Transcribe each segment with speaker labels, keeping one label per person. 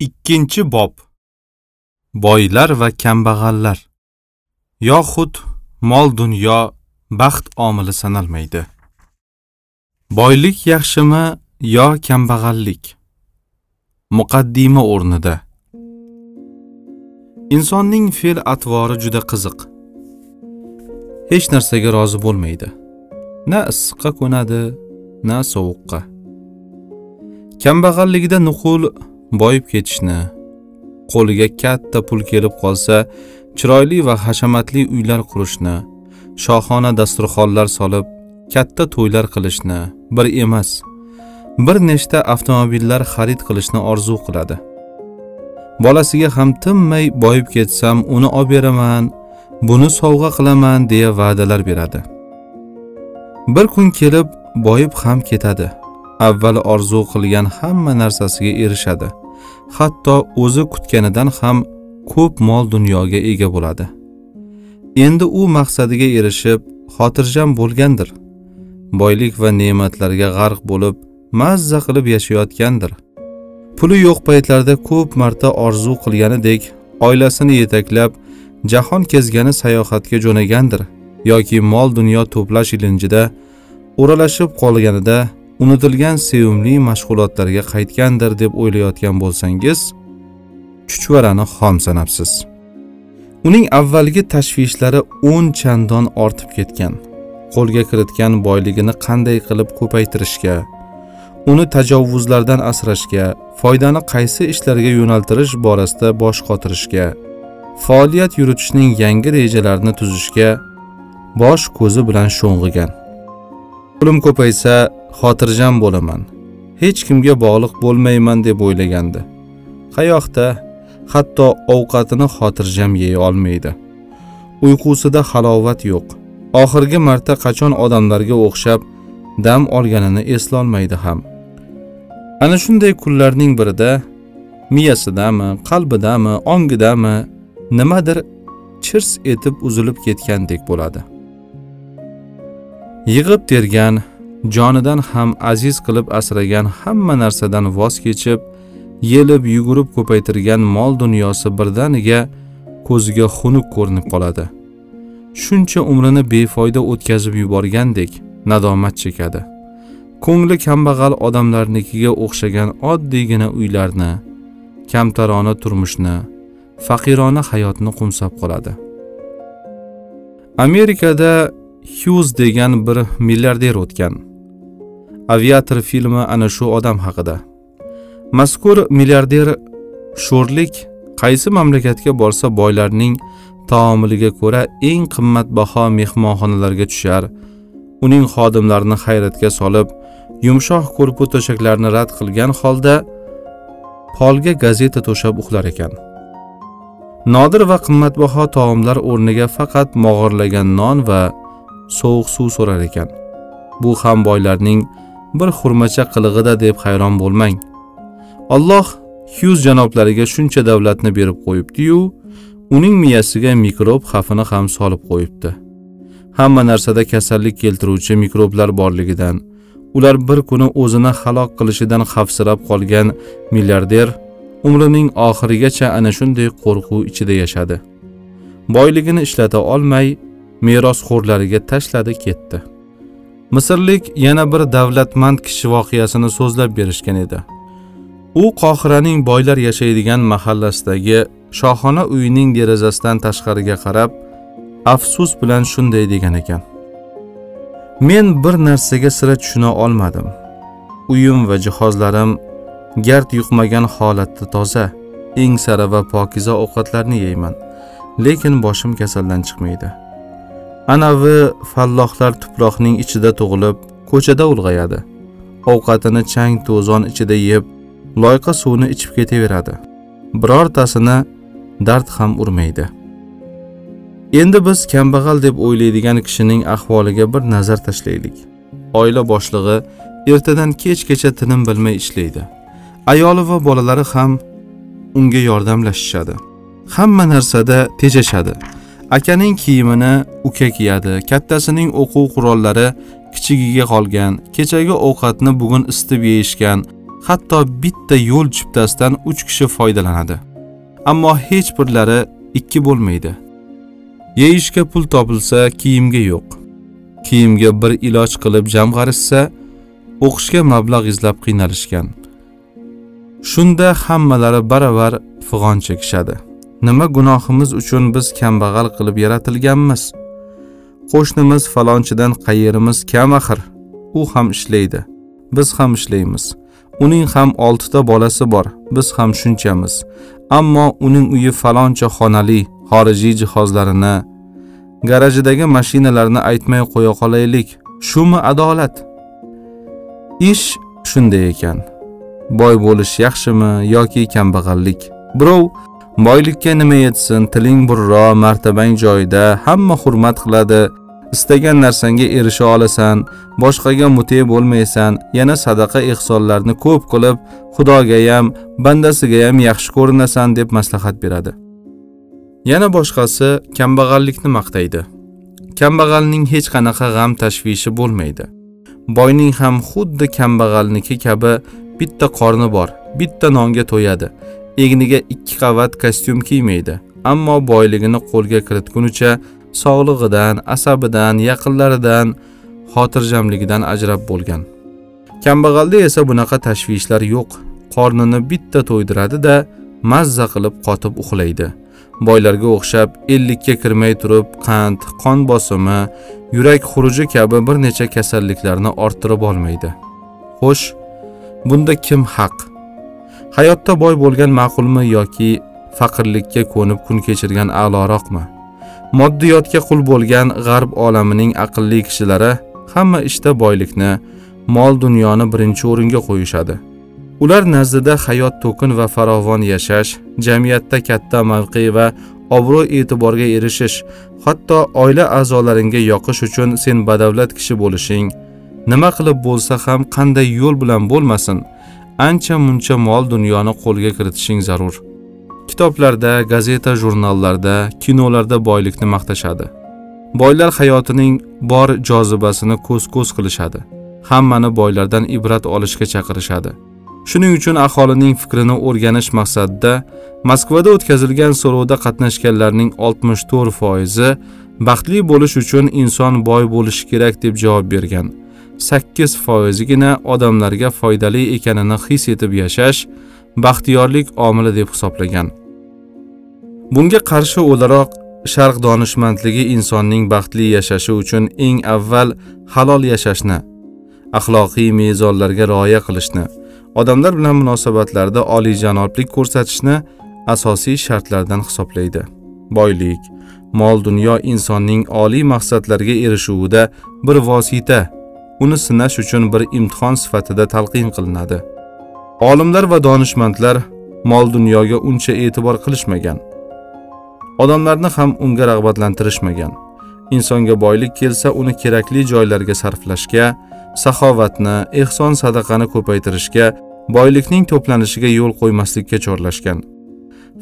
Speaker 1: ikkinchi bob. Boylar va kambag'allar. Yoxud mol dunyo baxt omili sanalmaydi. Boylik yaxshimi yo kambag'allik? Muqaddima o'rnida. Insonning fe'l atvori juda qiziq. Hech narsaga rozi bo'lmaydi. Na issiqqa ko'nadi na sovuqqa. Kambag'alligida nuqul boyib ketishni qo'liga katta pul kelib qolsa chiroyli va hashamatli uylar qurishni shohona dasturxonlar solib katta to'ylar qilishni bir emas bir nechta avtomobillar xarid qilishni orzu qiladi. Bolasiga ham tinmay boyib ketsam uni olib beraman buni sovg'a qilaman deya va'dalar beradi. Bir kun kelib boyib ham ketadi. Avval orzu qilgan hamma narsasiga erishadi. Hatto o'zi kutganidan ham ko'p mol dunyoga ega bo'ladi. Endi u maqsadiga erishib xotirjam bo'lgandir. Boylik va ne'matlarga g'arq bo'lib mazza qilib yashayotgandir. Puli yo'q paytlarda ko'p marta orzu qilganidek oilasini yetaklab jahon kezgani sayohatga jo'nagandir yoki mol dunyo to'plash ilinjida o'ralashib qolganida unutilgan sevimli mashg'ulotlarga qaytgandir deb o'ylayotgan bo'lsangiz chuchvarani xom sanabsiz. Uning avvalgi tashvishlari o'n chandon ortib ketgan. Qo'lga kiritgan boyligini qanday qilib ko'paytirishga uni tajovuzlardan asrashga foydani qaysi ishlarga yo'naltirish borasida bosh qotirishga faoliyat yuritishning yangi rejalarini tuzishga bosh ko'zi bilan sho'ng'igan. Pulim ko'paysa xotirjam bo'laman. Hech kimga bog'liq bo'lmayman deb o'ylagandi. Qayoqda? Hatto ovqatini xotirjam yey olmaydi. Uyqusida halovat yo'q. Oxirgi marta qachon odamlarga o'xshab dam olganini eslolmaydi ham. Ana shunday kunlarning birida miyasidami qalbidami ongidami nimadir chirs etib uzilib ketgandek bo'ladi. Yig'ib tergan jonidan ham aziz qilib asragan hamma narsadan voz kechib yelib yugurib ko'paytirgan mol dunyosi birdaniga ko'ziga xunuk ko'rinib qoladi. Shuncha umrini befoyda o'tkazib yuborgandek nadomat chekadi. Ko'ngli kambag'al odamlarnikiga o'xshagan oddiygina uylarni kamtarona turmushni faqirona hayotni qo'msab qoladi. Amerikada hyuz degan bir milliarder o'tgan. Aviator filmi ana shu odam haqida. Mazkur milliarder sho'rlik qaysi mamlakatga borsa boylarning taomiliga ko'ra eng qimmatbaho mehmonxonalarga tushar. Uning xodimlarini hayratga solib yumshoq ko'rpu to'shaklarni rad qilgan holda polga gazeta to'shab uxlar ekan. Nodir va qimmatbaho taomlar o'rniga faqat mog'orlagan non va sovuq suv so'rar ekan. Bu ham boylarning bir xurmacha qilig'ida deb hayron bo'lmang. Alloh hyuz janoblariga shuncha davlatni berib qo'yibdi-yu, uning miyasiga mikrob xavfini ham solib qo'yibdi. Hamma narsada kasallik keltiruvchi mikroblar borligidan ular bir kuni o'zini halok qilishidan xavfsirab qolgan milliarder umrining oxirigacha ana shunday qo'rquv ichida yashadi. Boyligini ishlata olmay merosxo'rlariga tashladi ketdi. Misrlik yana bir davlatmand kishi voqeasini so'zlab berishgan edi. U qohiraning boylar yashaydigan mahallasidagi shohona uyining derazasidan tashqariga qarab afsus bilan shunday degan ekan. Men bir narsaga sira tushuna olmadim. Uyim va jihozlarim gard yuqmagan holatda toza eng sara va pokiza ovqatlarni yeyman lekin boshim kasaldan chiqmaydi. Anavi fallohlar tuproqning ichida tug'ilib ko'chada ulg'ayadi. Ovqatini chang to'zon ichida yeb loyqa suvni ichib ketaveradi. Birortasini dard ham urmaydi. Endi biz kambag'al deb o'ylaydigan kishining ahvoliga bir nazar tashlaylik. Oila boshlig'i ertadan kechgacha tinim bilmay ishlaydi. Ayoli va bolalari ham unga yordamlashishadi. Hamma narsada tejashadi. Akaning kiyimini uka kiyadi. Kattasining o'quv qurollari kichigiga qolgan kechagi ovqatni bugun isitib yeyishgan hatto bitta yo'l chiptasidan uch kishi foydalanadi. Ammo hech birlari ikki bo'lmaydi. Yeyishga pul topilsa kiyimga yo'q. Kiyimga bir iloj qilib jamg'arishsa o'qishga mablag' izlab qiynalishgan. Shunda hammalari baravar fig'on chekishadi. Nima gunohimiz uchun biz kambag'al qilib yaratilganmiz? Qo'shnimiz falonchidan qayerimiz kam axir? U ham ishlaydi. Biz ham ishlaymiz. Uning ham oltita bolasi bor. Biz ham shunchamiz. Ammo uning uyi faloncha xonali xorijiy jihozlarini garajidagi mashinalarni aytmay qo'ya qolaylik. Shumi adolat. Ish shunday ekan. Boy bo'lish yaxshimi yoki kambag'allik? Birov boylikka nima yetsin tiling burro martabang joyida hamma hurmat qiladi. Istagan narsangga erisha olasan boshqaga mute bo'lmaysan. Yana sadaqa ehsonlarni ko'p qilib xudogayam bandasigayam yaxshi ko'rinasan deb maslahat beradi. Yana boshqasi kambag'allikni maqtaydi. Kambag'alning hech qanaqa g'am tashvishi bo'lmaydi. Boyning ham xuddi kambag'alniki kabi bitta qorni bor bitta nonga to'yadi. Egniga ikki qavat kostyum kiymaydi ammo boyligini qo'lga kiritgunicha sog'lig'idan asabidan yaqinlaridan xotirjamligidan ajrab bo'lgan. Kambag'alda esa bunaqa tashvishlar yo'q. Qornini bitta to'ydiradi-da mazza qilib qotib uxlaydi. Boylarga o'xshab ellikka kirmay turib qand qon bosimi yurak xuruji kabi bir necha kasalliklarni orttirib olmaydi. Xo'sh bunda kim haq? Hayotda boy bo'lgan ma'qulmi yoki faqirlikka ko'nib kun kechirgan a'loroqmi? Moddiyotga qul bo'lgan g'arb olamining aqlli kishilari hamma ishda boylikni mol dunyoni birinchi o'ringa qo'yishadi. Ular nazdida hayot to'kin va farovon yashash jamiyatda katta mavqe va obro' e'tiborga erishish hatto oila a'zolaringga yoqish uchun sen badavlat kishi bo'lishing nima qilib bo'lsa ham qanday yo'l bilan bo'lmasin ancha muncha mol dunyoni qo'lga kiritishing zarur. Kitoblarda gazeta jurnallarda kinolarda boylikni maqtashadi. Boylar hayotining bor jozibasini ko'z ko'z qilishadi. Hammani boylardan ibrat olishga chaqirishadi. Shuning uchun aholining fikrini o'rganish maqsadida moskvada o'tkazilgan so'rovda qatnashganlarning 64 foizi baxtli bo'lish uchun inson boy bo'lishi kerak deb javob bergan. 8 foizigina odamlarga foydali ekanini his etib yashash baxtiyorlik omili deb hisoblagan. Bunga qarshi o'laroq sharq donishmandligi insonning baxtli yashashi uchun eng avval halol yashashni axloqiy mezonlarga rioya qilishni odamlar bilan munosabatlarda oliyjanoblik ko'rsatishni asosiy shartlardan hisoblaydi. Boylik mol dunyo insonning oliy maqsadlarga erishuvida bir vosita uni sinash uchun bir imtihon sifatida talqin qilinadi. Olimlar va donishmandlar mol dunyoga uncha e'tibor qilishmagan. Odamlarni ham unga rag'batlantirishmagan. Insonga boylik kelsa uni kerakli joylarga sarflashga saxovatni ehson sadaqani ko'paytirishga boylikning to'planishiga yo'l qo'ymaslikka chorlashgan.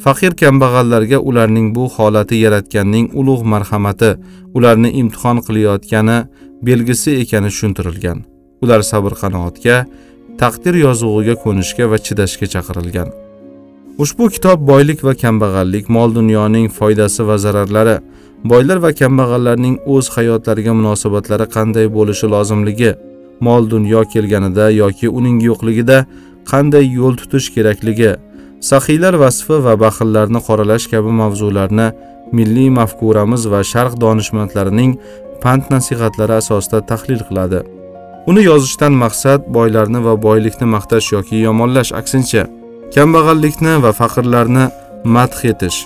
Speaker 1: Faqir kambag'allarga ularning bu holati yaratganning ulug' marhamati ularni imtihon qilayotgani belgisi ekani tushuntirilgan. Ular sabr qanoatga taqdir yozug'iga ko'nishga va chidashga chaqirilgan. Ushbu kitob boylik va kambag'allik mol dunyoning foydasi va zararlari boylar va kambag'allarning o'z hayotlariga munosabatlari qanday bo'lishi lozimligi mol dunyo kelganida yoki uning yo'qligida qanday yo'l tutish kerakligi saxiylar vasfi va baxillarni qoralash kabi mavzularni milliy mafkuramiz va sharq donishmandlarining pand nasihatlari asosida tahlil qiladi. Uni yozishdan maqsad boylarni va boylikni maqtash yoki yomonlash aksincha kambag'allikni va faqirlarni madh etish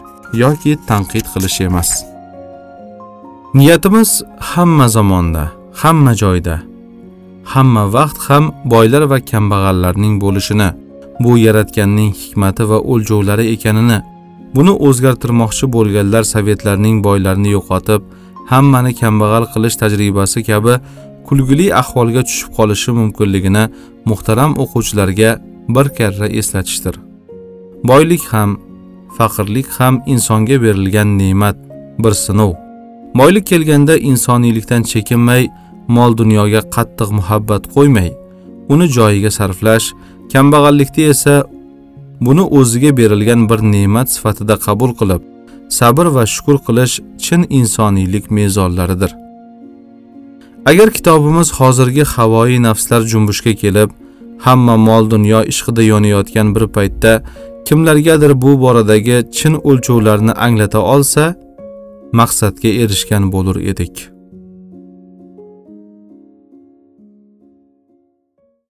Speaker 1: yoki tanqid qilish emas. Niyatimiz hamma zamonda hamma joyda hamma vaqt ham boylar va kambag'allarning bo'lishini bu yaratganning hikmati va o'lchovlari ekanini buni o'zgartirmoqchi bo'lganlar sovetlarning boylarini yo'qotib hammani kambag'al qilish tajribasi kabi kulgili ahvolga tushib qolishi mumkinligini muhtaram o'quvchilarga bir karra eslatishdir. Boylik ham faqirlik ham insonga berilgan ne'mat bir sinov. Boylik kelganda insoniylikdan chekinmay mol dunyoga qattiq muhabbat qo'ymay uni joyiga sarflash kambag'allikda esa buni o'ziga berilgan bir ne'mat sifatida qabul qilib sabr va shukur qilish chin insoniylik mezonlaridir. Agar kitobimiz hozirgi havoyi nafslar junbushga kelib hamma mol dunyo ishqida yonayotgan bir paytda kimlargadir bu boradagi chin o'lchovlarni anglata olsa maqsadga erishgan bo'lur edik.